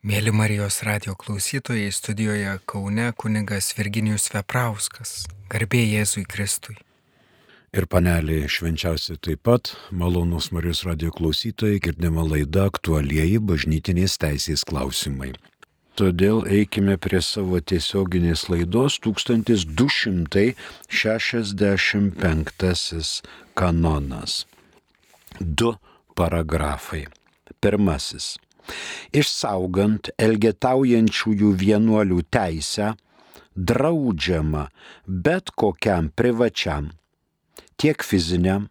Mėly Marijos radio klausytojai, studijoje Kaune kunigas Virginijus Veprauskas. Garbė Jėzui Kristui. Ir panelį švenčiausi taip pat, malonus Marijos radio klausytojai, girdima laida aktualieji bažnytinės teisės klausimai. Todėl eikime prie savo tiesioginės laidos 1265 kanonas. Du paragrafai. Pirmasis išsaugant elgetaujančiųjų vienuolių teisę, draudžiama bet kokiam privačiam, tiek fiziniam,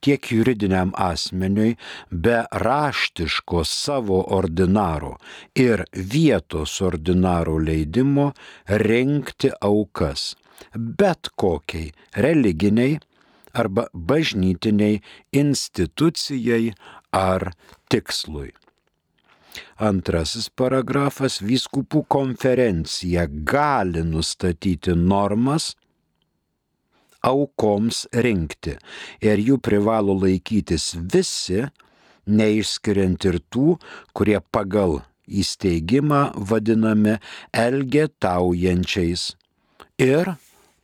tiek juridiniam asmeniui be raštiško savo ordinaro ir vietos ordinaro leidimo rinkti aukas bet kokiai religiniai arba bažnytiniai institucijai ar tikslui. Antrasis paragrafas - vyskupų konferencija gali nustatyti normas aukoms rinkti ir jų privalo laikytis visi, neišskiriant ir tų, kurie pagal įsteigimą vadinami elgetaujančiais. Ir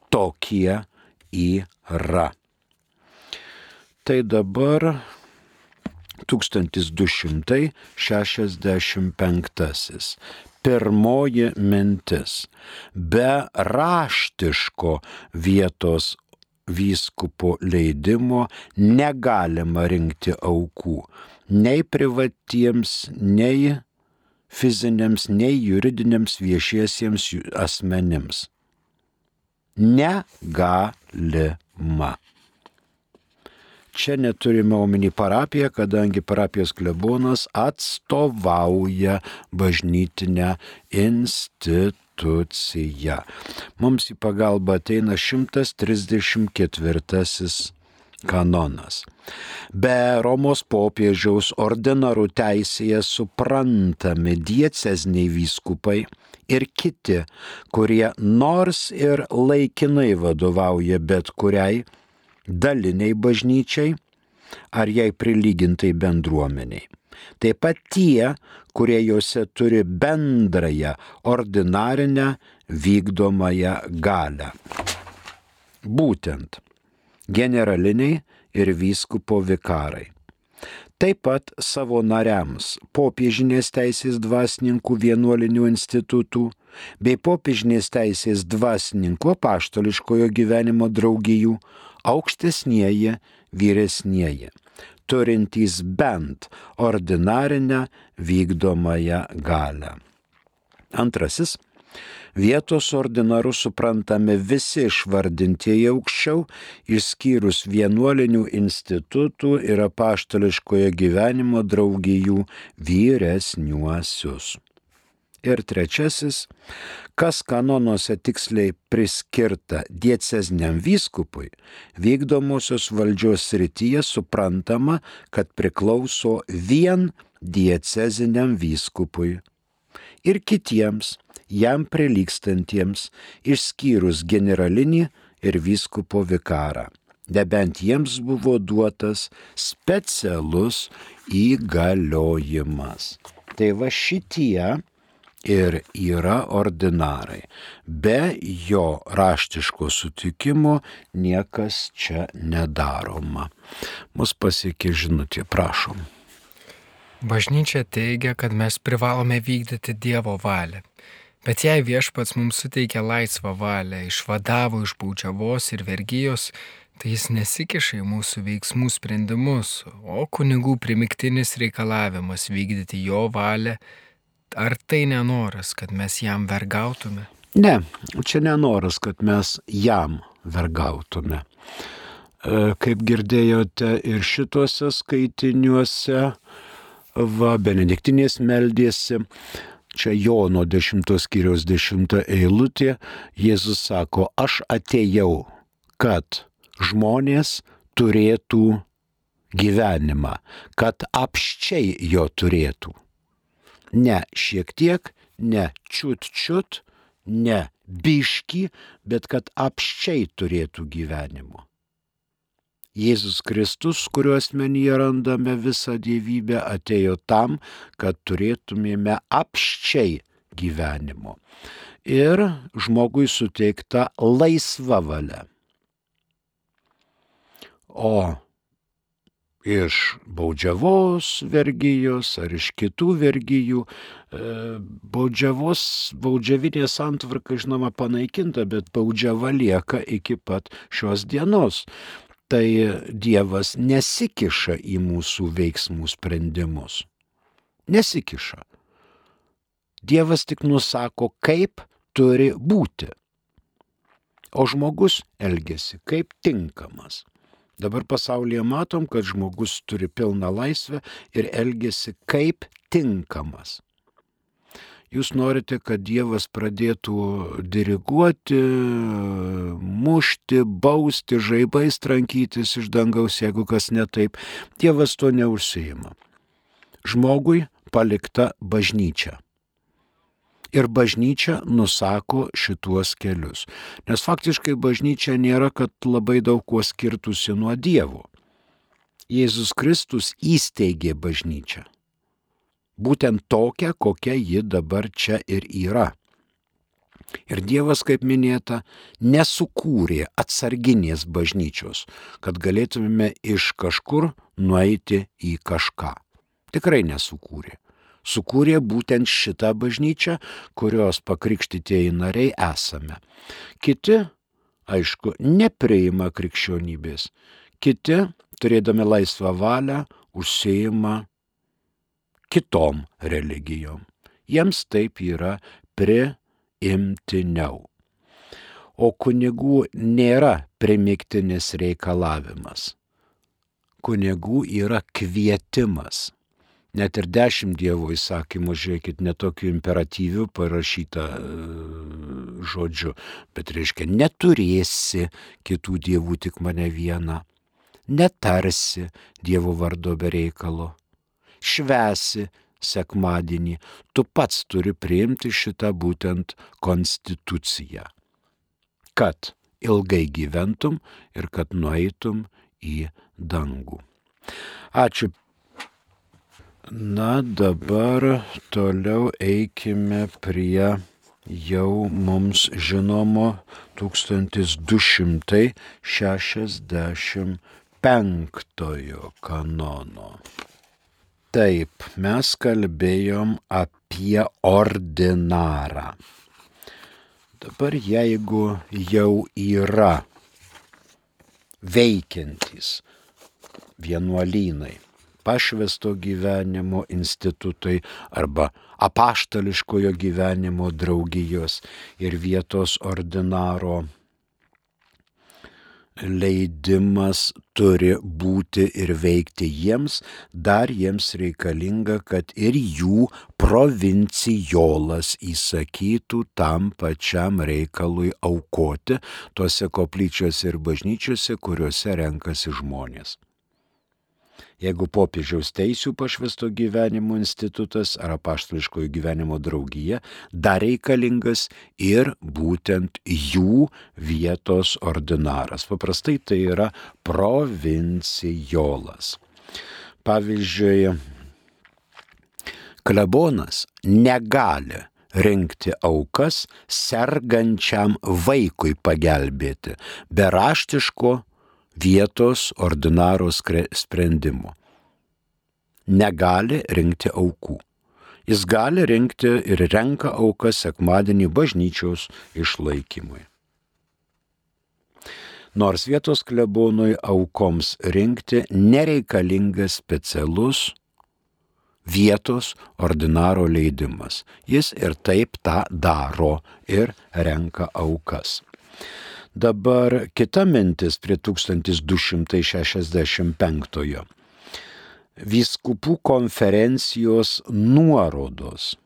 tokie yra. Tai dabar 1265. Pirmoji mintis. Be raštiško vietos vyskupo leidimo negalima rinkti aukų nei privatiems, nei fiziniams, nei juridiniams viešiesiems asmenims. Negalima. Čia neturime omeny parapiją, kadangi parapijos klebonas atstovauja bažnytinę instituciją. Mums į pagalbą ateina 134 kanonas. Be Romos popiežiaus ordinarų teisėje suprantami diecezniai vyskupai ir kiti, kurie nors ir laikinai vadovauja bet kuriai daliniai bažnyčiai ar jai prilygintai bendruomeniai. Taip pat tie, kurie juose turi bendrąją ordinarinę vykdomąją galę. Būtent generaliniai ir vyskupo vikarai. Taip pat savo nariams popiežinės teisės dvasininkų vienuolinių institutų bei popiežinės teisės dvasininkų paštališkojo gyvenimo draugijų aukštesnieji vyresnieji, turintys bent ordinarinę vykdomąją galę. Antrasis vietos ordinarų suprantame visi išvardintieji aukščiau, išskyrus vienuolinių institutų ir apaštališkojo gyvenimo draugijų vyresniuosius. Ir trečiasis, kas kanonuose tiksliai priskirta diecezniam vyskupui, vykdomosios valdžios srityje suprantama, kad priklauso vien dieceziniam vyskupui ir kitiems jam prilykstantiems, išskyrus generalinį ir vyskupo vikarą. Nebent jiems buvo duotas specialus įgaliojimas. Tai va šitie ir yra ordinarai. Be jo raštiško sutikimo niekas čia nedaroma. Mus pasiekė žinutė, prašom. Bažnyčia teigia, kad mes privalome vykdyti Dievo valią. Bet jei viešpats mums suteikia laisvą valią, išvadavo iš baudžiavos ir vergyjos, tai jis nesikiša į mūsų veiksmų sprendimus, o kunigų primiktinis reikalavimas vykdyti jo valią Ar tai nenoras, kad mes jam vergautume? Ne, čia nenoras, kad mes jam vergautume. E, kaip girdėjote ir šituose skaitiniuose, va, Benediktinės meldėsi, čia Jono 10 skyriaus 10 eilutė, Jėzus sako, aš atėjau, kad žmonės turėtų gyvenimą, kad apščiai jo turėtų. Ne šiek tiek, ne čiut čiut, ne biški, bet kad apščiai turėtų gyvenimo. Jėzus Kristus, kuriuo asmenyje randame visą gyvybę, atėjo tam, kad turėtumėme apščiai gyvenimo. Ir žmogui suteikta laisva valia. O iš baudžiavos vergyjos ar iš kitų vergyjų. E, baudžiavos, baudžiavinė santvarka, žinoma, panaikinta, bet baudžiava lieka iki pat šios dienos. Tai Dievas nesikiša į mūsų veiksmų sprendimus. Nesikiša. Dievas tik nusako, kaip turi būti. O žmogus elgesi kaip tinkamas. Dabar pasaulyje matom, kad žmogus turi pilną laisvę ir elgesi kaip tinkamas. Jūs norite, kad Dievas pradėtų diriguoti, mušti, bausti, žaibais trankytis iš dangaus, jeigu kas netaip. Dievas to neužsijima. Žmogui palikta bažnyčia ir bažnyčia nusako šituos kelius. Nes faktiškai bažnyčia nėra, kad labai daug kuo skirtusi nuo Dievo. Jėzus Kristus įsteigė bažnyčią. Būtent tokią, kokia ji dabar čia ir yra. Ir Dievas, kaip minėta, nesukūrė atsarginės bažnyčios, kad galėtumėme iš kažkur nueiti į kažką. Tikrai nesukūrė sukūrė būtent šitą bažnyčią, kurios pakrikštytieji nariai esame. Kiti, aišku, nepriima krikščionybės. Kiti, turėdami laisvą valią, užsieima kitom religijom. Jiems taip yra priimtiniau. O kunigų nėra primiktinis reikalavimas. Kunigų yra kvietimas net ir dešimt Dievo įsakymų, žiūrėkit, netokių imperatyvių parašyta e, žodžiu, bet reiškia, neturėsi kitų dievų tik mane vieną, netarsi Dievo vardo be reikalo, švesi sekmadienį, tu pats turi priimti šitą būtent konstituciją, kad ilgai gyventum ir kad nueitum į dangų. Ačiū Na dabar toliau eikime prie jau mums žinomo 1265 kanono. Taip, mes kalbėjom apie ordinarą. Dabar jeigu jau yra veikiantys vienuolynai, pašvesto gyvenimo institutai arba apaštališkojo gyvenimo draugijos ir vietos ordinaro. Leidimas turi būti ir veikti jiems, dar jiems reikalinga, kad ir jų provincijolas įsakytų tam pačiam reikalui aukoti tuose koplyčiuose ir bažnyčiuose, kuriuose renkasi žmonės jeigu popiežiaus teisų pašvesto gyvenimo institutas ar apaštališkojo gyvenimo draugija, dar reikalingas ir būtent jų vietos ordinaras. Paprastai tai yra provincijolas. Pavyzdžiui, klebonas negali rinkti aukas sergančiam vaikui pagelbėti be raštiško vietos ordinaro sprendimo. Negali rinkti aukų. Jis gali rinkti ir renka aukas sekmadienį bažnyčios išlaikymui. Nors vietos klebonui aukoms rinkti nereikalingas specialus vietos ordinaro leidimas. Jis ir taip tą daro ir renka aukas. Dabar kita mintis prie 1265. Vyskupų konferencijos nuorodos.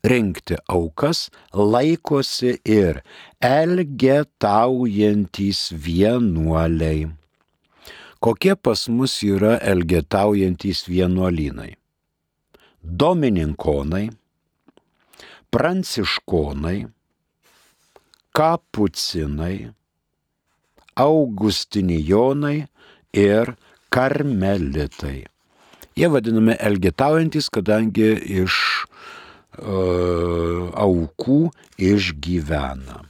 Rinkti aukas laikosi ir elgetaujantis vienuoliai. Kokie pas mus yra elgetaujantis vienuolynai? Domininkonai, pranciškonai, kapucinai, augustinijonai ir karmelitai. Jie vadinami elgetaujantis, kadangi iš uh, aukų išgyvena.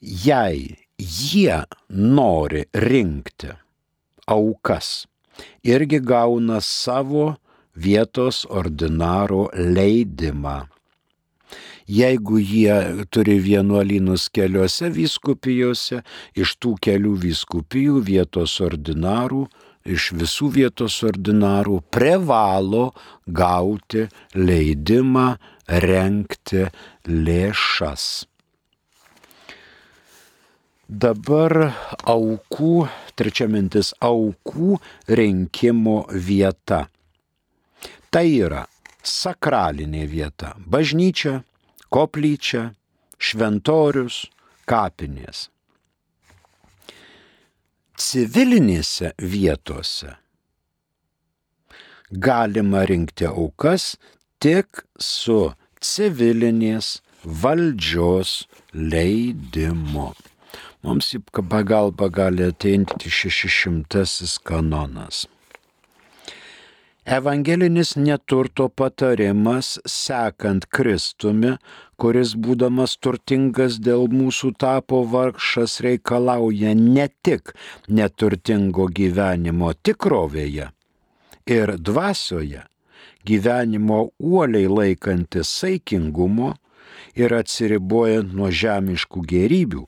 Jei jie nori rinkti aukas, irgi gauna savo vietos ordinaro leidimą jeigu jie turi vienuolynus keliose vyskupijose, iš tų kelių vyskupijų vietos ordinarų, iš visų vietos ordinarų privalo gauti leidimą renkti lėšas. Dabar aukų, trečia mintis, aukų rinkimo vieta. Tai yra sakralinė vieta - bažnyčia, koplyčia, šventorius, kapinės. Civilinėse vietose galima rinkti aukas tik su civilinės valdžios leidimu. Mums į pagalbą gali ateinti 600 kanonas. Evangelinis neturto patarimas sekant Kristumi, kuris būdamas turtingas dėl mūsų tapo vargšas reikalauja ne tik neturtingo gyvenimo tikrovėje ir dvasioje, gyvenimo uoliai laikantis saikingumo, ir atsiribojant nuo žemiškų gerybių,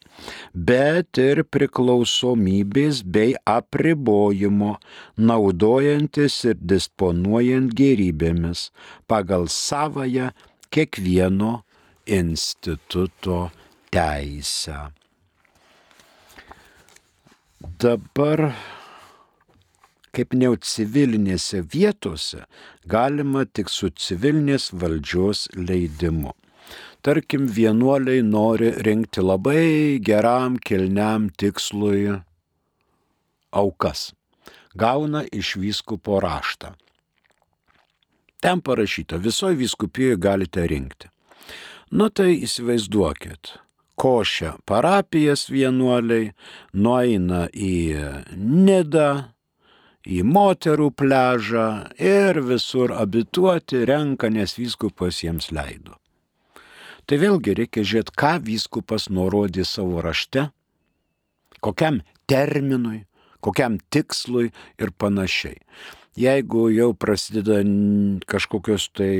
bet ir priklausomybės bei apribojimo, naudojantis ir disponuojant gerybėmis pagal savoją kiekvieno instituto teisę. Dabar kaip minėjau, civilinėse vietose galima tik su civilinės valdžios leidimu. Tarkim, vienuoliai nori rinkti labai geram, kilniam tikslui aukas. Gauna iš vyskupo raštą. Ten parašyta, visoje vyskupijoje galite rinkti. Nu tai įsivaizduokit, košia parapijas vienuoliai, nueina į Nidą, į moterų pležą ir visur abituoti renka, nes vyskupas jiems leido. Tai vėlgi reikia žiūrėti, ką vyskupas nurodė savo rašte, kokiam terminui, kokiam tikslui ir panašiai. Jeigu jau prasideda kažkokios tai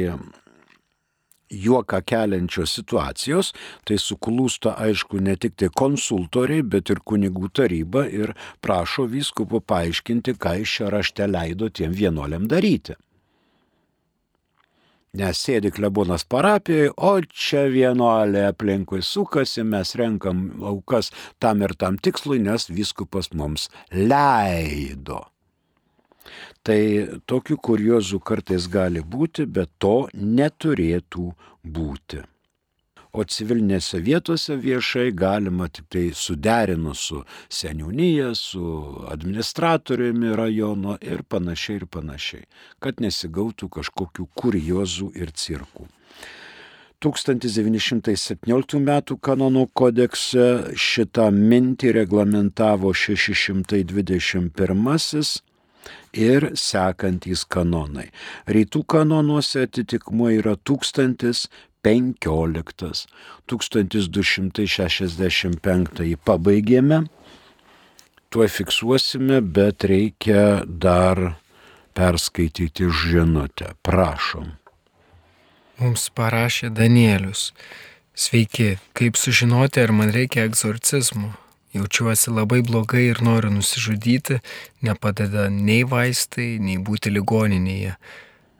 juoką keliančios situacijos, tai suklūsta aišku ne tik tai konsultoriai, bet ir kunigų taryba ir prašo vyskupo paaiškinti, ką iš šio rašte leido tiem vienuoliam daryti. Nes sėdi klebonas parapijoje, o čia vienuolė aplinkui sukasi, mes renkam aukas tam ir tam tikslui, nes viskupas mums leido. Tai tokių kuriozų kartais gali būti, bet to neturėtų būti o civilinėse vietose viešai galima tik tai suderinus su seniūnyje, su administratoriumi rajono ir panašiai ir panašiai, kad nesigautų kažkokių kuriozų ir cirkų. 1917 m. kanonų kodekse šitą mintį reglamentavo 621 ir sekantys kanonai. Rytų kanonuose atitikmuo yra 1000 15, 1265 pabaigėme, tuo fiksuosime, bet reikia dar perskaityti žinutę. Prašom. Mums parašė Danielius. Sveiki, kaip sužinoti, ar man reikia egzorcizmo? Jaučiuosi labai blogai ir noriu nusižudyti, nepadeda nei vaistai, nei būti ligoninėje.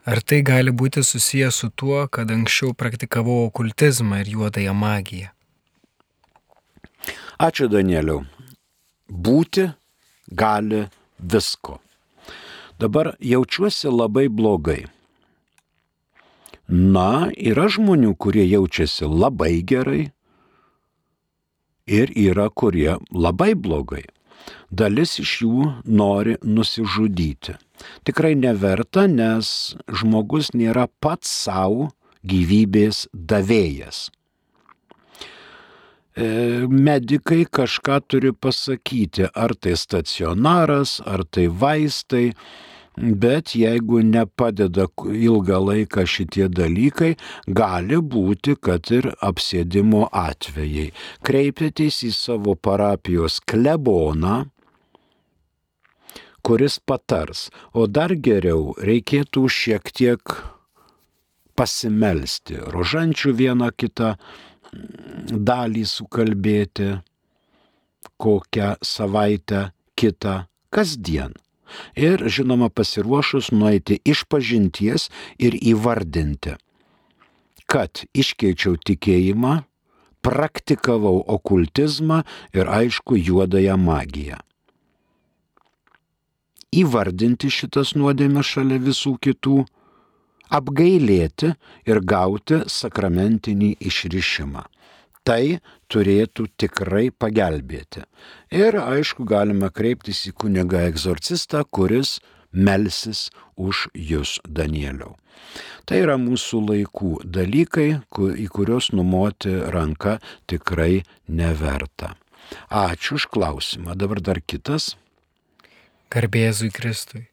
Ar tai gali būti susijęs su tuo, kad anksčiau praktikavau okultizmą ir juodąją magiją? Ačiū Danieliau. Būti gali visko. Dabar jaučiuosi labai blogai. Na, yra žmonių, kurie jaučiasi labai gerai ir yra, kurie labai blogai. Dalis iš jų nori nusižudyti. Tikrai neverta, nes žmogus nėra pats savo gyvybės davėjas. medikai kažką turi pasakyti, ar tai stacionaras, ar tai vaistai, Bet jeigu nepadeda ilgą laiką šitie dalykai, gali būti, kad ir apsėdimo atvejai. Kreipėtės į savo parapijos kleboną, kuris patars, o dar geriau reikėtų šiek tiek pasimelsti, rožančių vieną kitą dalį sukalbėti, kokią savaitę kitą kasdien ir, žinoma, pasiruošus nueiti iš pažinties ir įvardinti, kad iškeičiau tikėjimą, praktikavau okultizmą ir aišku juodąją magiją. Įvardinti šitas nuodėmės šalia visų kitų, apgailėti ir gauti sakramentinį išrišimą tai turėtų tikrai pagelbėti. Ir aišku, galime kreiptis į kunigą egzorcistą, kuris melsis už jūs, Danieliau. Tai yra mūsų laikų dalykai, į kuriuos numoti ranka tikrai neverta. Ačiū už klausimą. Dabar dar kitas. Garbėzui Kristui.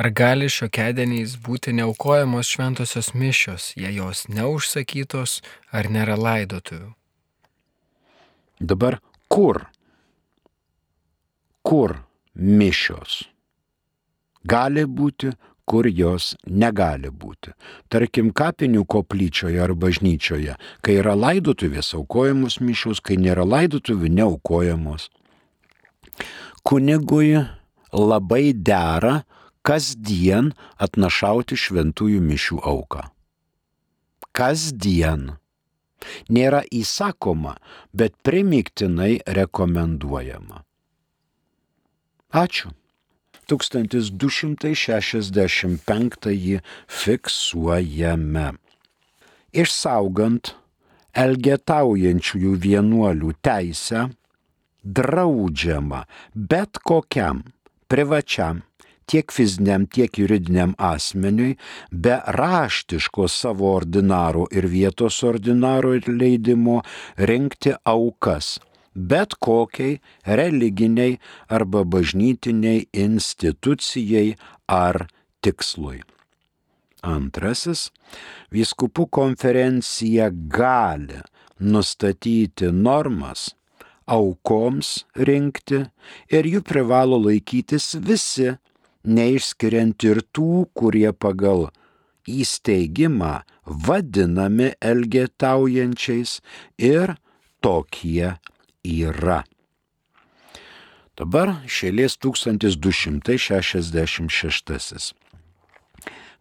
Ar gali šiokiadieniais būti neaukojamos šventosios mišios, jei jos neužsakytos ar nėra laidotuvių? Dabar kur? Kur mišios? Gali būti, kur jos negali būti. Tarkim, kapinių koplyčioje ar bažnyčioje, kai yra laidotuvės aukojamos mišios, kai nėra laidotuvių neaukojamos. Kunigui labai dera kasdien atnašauti šventųjų mišių auką. Kasdien nėra įsakoma, bet primiktinai rekomenduojama. Ačiū. 1265 fiksuojame. Išsaugant elgetaujančiųjų vienuolių teisę, draudžiama bet kokiam privačiam tiek fiziniam, tiek juridiniam asmeniui be raštiško savo ordinaro ir vietos ordinaro leidimo rinkti aukas bet kokiai religiniai arba bažnytiniai institucijai ar tikslui. Antrasis, viskupų konferencija gali nustatyti normas aukoms rinkti ir jų privalo laikytis visi neišskiriant ir tų, kurie pagal įsteigimą vadinami elgetaujančiais ir tokie yra. Dabar šėlės 1266.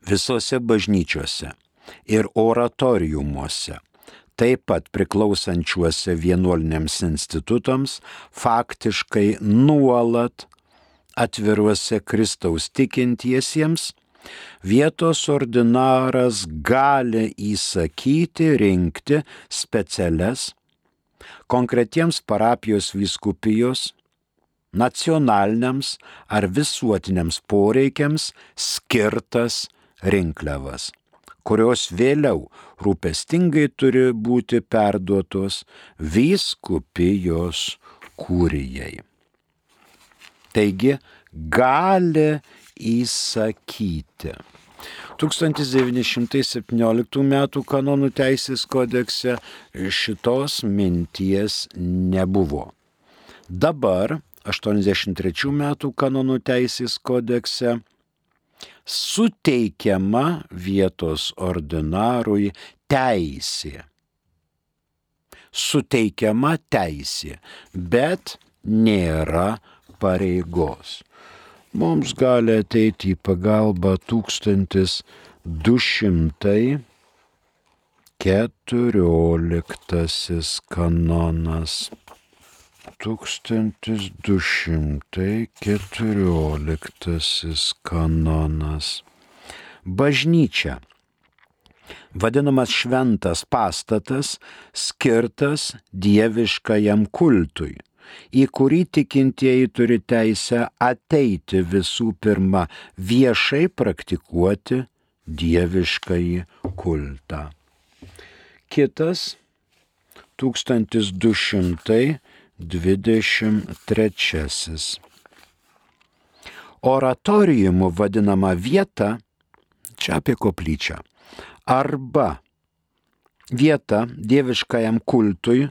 Visose bažnyčiose ir oratoriumuose taip pat priklausančiuose vienuoliniams institutams faktiškai nuolat atviruose Kristaus tikintiesiems, vietos ordinaras gali įsakyti rinkti specialias konkretiems parapijos vyskupijos, nacionaliniams ar visuotiniams poreikiams skirtas rinkliavas, kurios vėliau rūpestingai turi būti perduotos vyskupijos kūrijai. Taigi gali įsakyti. 1917 m. kanonų teisės kodekse šitos minties nebuvo. Dabar 83 m. kanonų teisės kodekse suteikiama vietos ordinarui teisė. Suteikiama teisė, bet nėra pareigos. Mums gali ateiti į pagalbą 1214 kanonas. 1214 kanonas. Bažnyčia vadinamas šventas pastatas, skirtas dieviškajam kultui į kurį tikintieji turi teisę ateiti visų pirma viešai praktikuoti dieviškąjį kultą. Kitas 1223. Oratorijumu vadinama vieta, čia apie koplyčią, arba vieta dieviškajam kultui,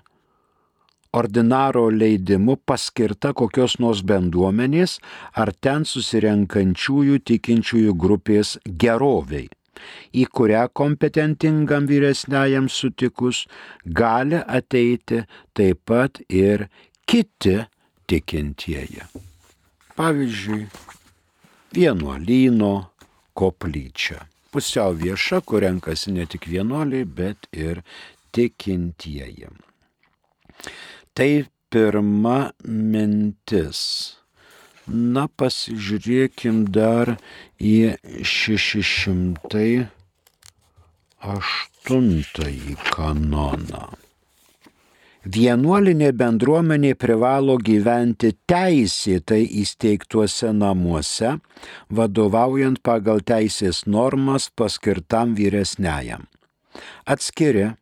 ordinaro leidimu paskirta kokios nors bendruomenės ar ten susirenkančiųjų tikinčiųjų grupės geroviai, į kurią kompetentingam vyresniajam sutikus gali ateiti taip pat ir kiti tikintieji. Pavyzdžiui, vienuolyno koplyčia. Pusiau vieša, kur renkasi ne tik vienuoliai, bet ir tikintieji. Tai pirma mintis. Na, pasižiūrėkim dar į 608 kanoną. Vienuolinė bendruomenė privalo gyventi teisėtai įsteigtuose namuose, vadovaujant pagal teisės normas paskirtam vyresniajam. Atskiri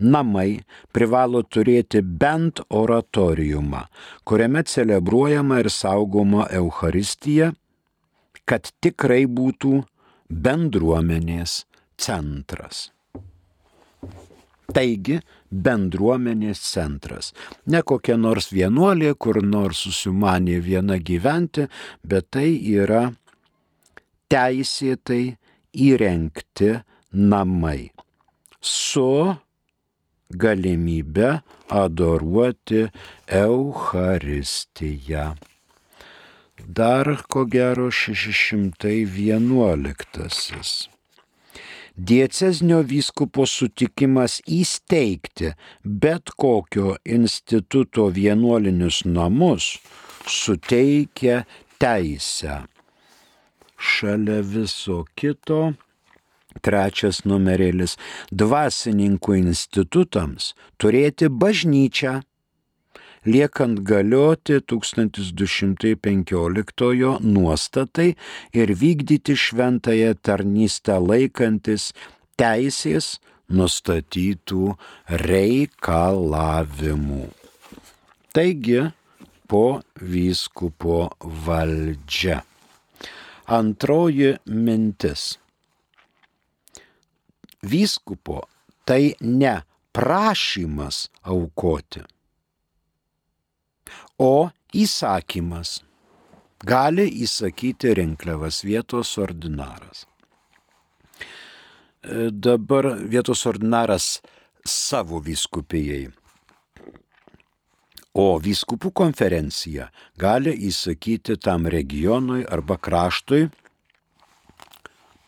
namai privalo turėti bent oratoriumą, kuriame celebruojama ir saugoma Euharistija, kad tikrai būtų bendruomenės centras. Taigi, bendruomenės centras. Ne kokia nors vienuolė, kur nors susimanė viena gyventi, bet tai yra teisėtai įrengti namai su galimybę adoruoti Eucharistiją. Dar ko gero 611 diecezinio vyskupo sutikimas įsteigti bet kokio instituto vienuolinius namus suteikia teisę. Šalia viso kito, trečias numerėlis, dvasininkų institutams turėti bažnyčią liekant galioti 1215 nuostatai ir vykdyti šventąją tarnystę laikantis teisės nustatytų reikalavimų. Taigi, po vyskupo valdžia. Antroji mintis. Vyskupo tai ne prašymas aukoti o įsakymas. Gali įsakyti rinkliavas vietos ordinaras. E, dabar vietos ordinaras savo vyskupijai. O vyskupų konferencija gali įsakyti tam regionui arba kraštui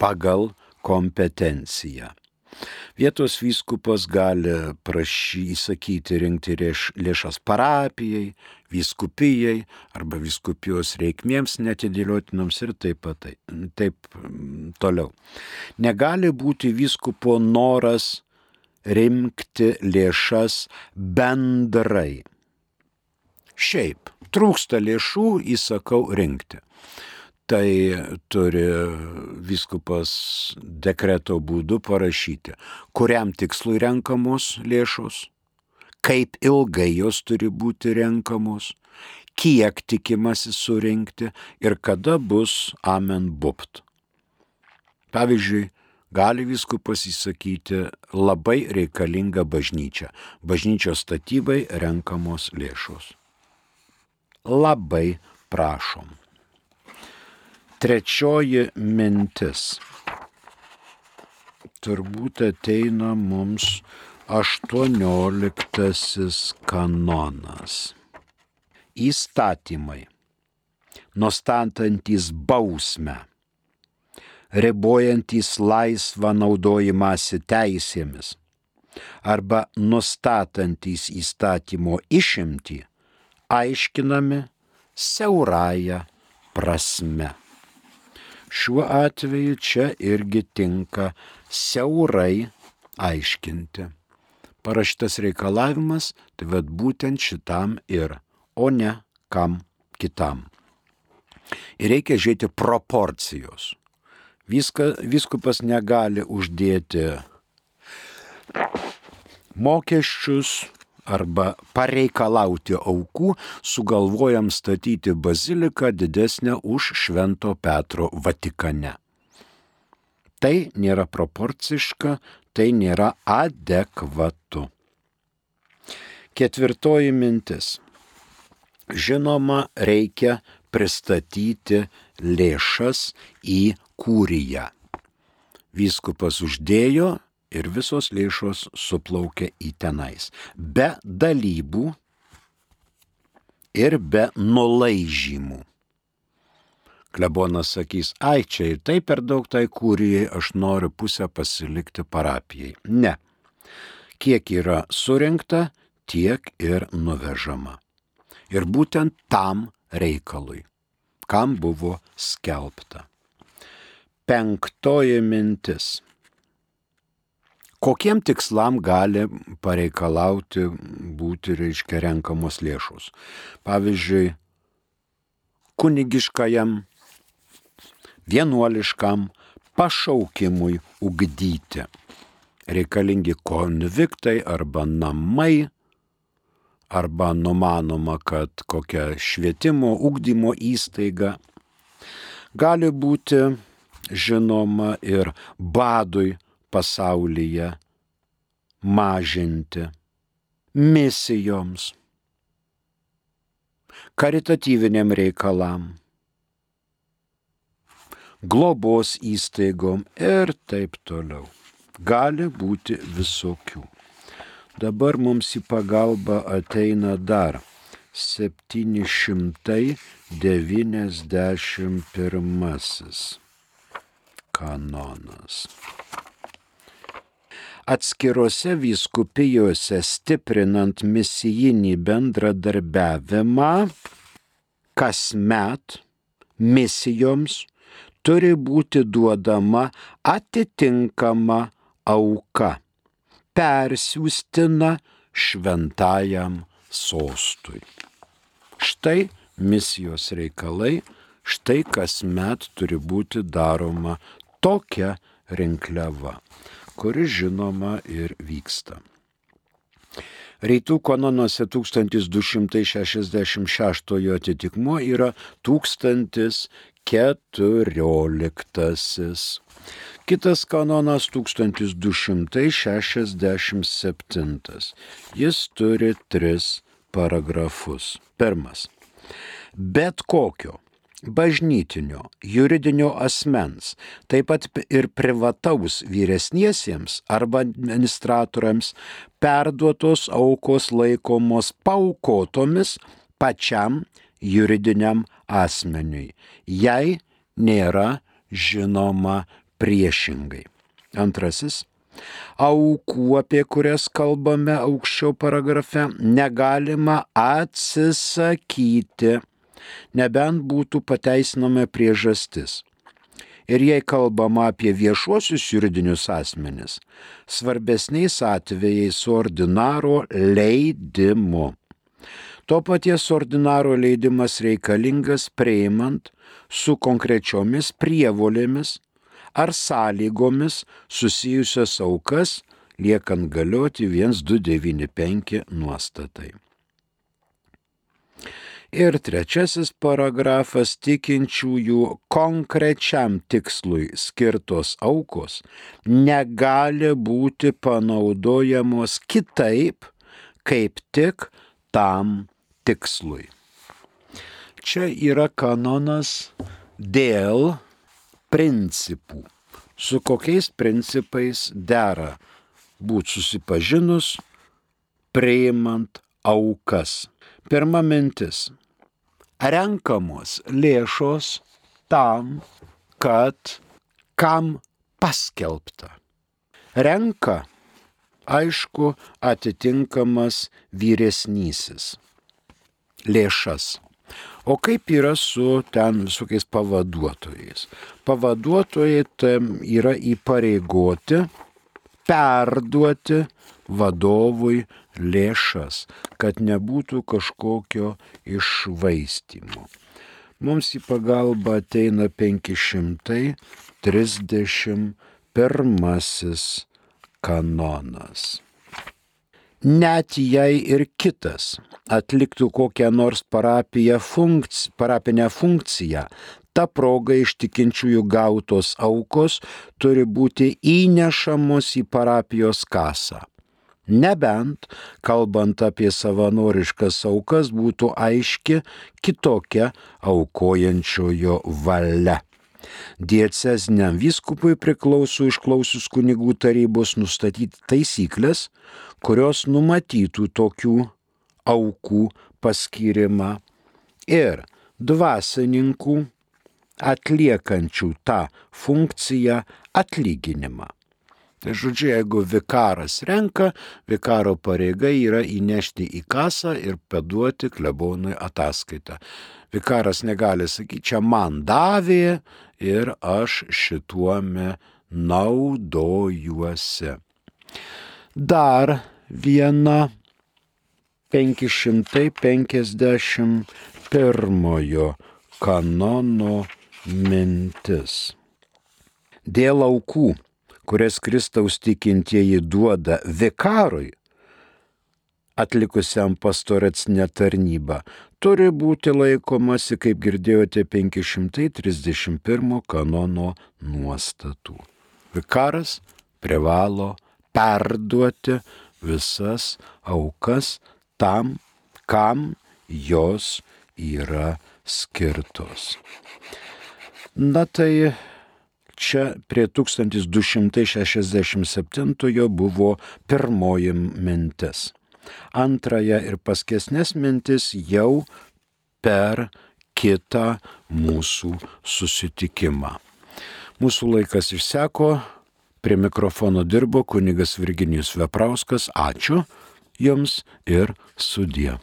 pagal kompetenciją. Vietos vyskupas gali prašy įsakyti rinkti lėšas parapijai, vyskupijai arba vyskupijos reikmėms netidėliotinams ir taip taip mm, toliau. Negali būti vyskupo noras rinkti lėšas bendrai. Šiaip trūksta lėšų, įsakau rinkti tai turi viskupas dekreto būdu parašyti, kuriam tikslui renkamos lėšos, kaip ilgai jos turi būti renkamos, kiek tikimasi surinkti ir kada bus amen bupt. Pavyzdžiui, gali viskupas įsakyti labai reikalingą bažnyčią. Bažnyčios statybai renkamos lėšos. Labai prašom. Trečioji mintis. Turbūt ateina mums aštuonioliktasis kanonas. Įstatymai, nustatantys bausmę, ribojantys laisvą naudojimąsi teisėmis arba nustatantys įstatymo išimtį, aiškinami siaurąją prasme. Šiuo atveju čia irgi tinka siaurai aiškinti. Parašytas reikalavimas, tai vad būtent šitam ir, o ne kam kitam. Ir reikia žiūrėti proporcijos. Viską, viskupas negali uždėti mokesčius arba pareikalauti aukų, sugalvojam statyti baziliką didesnę už Švento Petro Vatikane. Tai nėra proporciška, tai nėra adekvatu. Ketvirtoji mintis. Žinoma, reikia pristatyti lėšas į kūriją. Vyskupas uždėjo ir visos lėšos suplaukė į tenais. Be dalybų ir be nulaižymų. Klebonas sakys, ai čia ir taip per daug tai kūrijai, aš noriu pusę pasilikti parapijai. Ne. Kiek yra surinkta, tiek ir nuvežama. Ir būtent tam reikalui, kam buvo skelbta. Penktoji mintis. Kokiem tikslam gali pareikalauti būti, reiškia, renkamos lėšos? Pavyzdžiui, kunigiškajam, vienuoliškam pašaukimui ugdyti. Reikalingi konviktai arba namai, arba numanoma, kad kokia švietimo, ugdymo įstaiga gali būti žinoma ir badui pasaulyje mažinti, misijoms, karitatyviniam reikalam, globos įstaigom ir taip toliau. Gali būti visokių. Dabar mums į pagalbą ateina dar 791 kanonas. Atskirose vyskupijose stiprinant misijinį bendradarbiavimą, kasmet misijoms turi būti duodama atitinkama auka, persiūstina šventajam sostui. Štai misijos reikalai, štai kasmet turi būti daroma tokia rinkliava, kuri žinoma ir vyksta. Rytų kanonuose 1266 atitikmuo yra 1014. Kitas kanonas 1267. Jis turi tris paragrafus. Pirmas. Bet kokio bažnytinio, juridinio asmens, taip pat ir privataus vyresniesiems arba administratoriams perduotos aukos laikomos paukotomis pačiam juridiniam asmeniui, jei nėra žinoma priešingai. Antrasis. Aukų, apie kurias kalbame aukščiau paragrafe, negalima atsisakyti nebent būtų pateisinama priežastis. Ir jei kalbama apie viešuosius juridinius asmenis, svarbesniais atvejais su ordinaro leidimu. To paties ordinaro leidimas reikalingas prieimant su konkrečiomis prievolėmis ar sąlygomis susijusias aukas, liekant galioti 1295 nuostatai. Ir trečiasis paragrafas tikinčiųjų konkrečiam tikslui skirtos aukos negali būti panaudojamos kitaip, kaip tik tam tikslui. Čia yra kanonas dėl principų. Su kokiais principais dera būti susipažinus, priimant aukas. Pirma mintis renkamos lėšos tam, kad kam paskelbta. Renka, aišku, atitinkamas vyresnysis lėšas. O kaip yra su ten visokiais pavaduotojais? Pavaduotojai tam yra įpareigoti perduoti vadovui lėšas, kad nebūtų kažkokio išvaistimo. Mums į pagalbą ateina 531 kanonas. net jei ir kitas atliktų kokią nors funkci parapinę funkciją, ta proga iš tikinčiųjų gautos aukos turi būti įnešamos į parapijos kasą. Nebent, kalbant apie savanoriškas aukas, būtų aiški kitokia aukojančiojo valia. Dieceziniam vyskupui priklauso išklausius kunigų tarybos nustatyti taisyklės, kurios numatytų tokių aukų paskirimą ir dvasininkų atliekančių tą funkciją atlyginimą. Tai žodžiu, jeigu vikaras renka, vikaro pareiga yra įnešti į kasą ir paduoti klebonui ataskaitą. Vikaras negali sakyti, čia man davė ir aš šituome naudojuosi. Dar viena 551 kanono mintis. Dėl aukų, kurias Kristaus tikintieji duoda vikarui, atlikusiam pastoracinę tarnybą, turi būti laikomasi, kaip girdėjote, 531 kanono nuostatų. Vikaras privalo perduoti visas aukas tam, kam jos yra skirtos. Na tai čia prie 1267 buvo pirmoji mintis. Antrąją ir paskesnės mintis jau per kitą mūsų susitikimą. Mūsų laikas išseko, prie mikrofono dirbo kunigas Virginijus Veprauskas. Ačiū Jums ir sudie.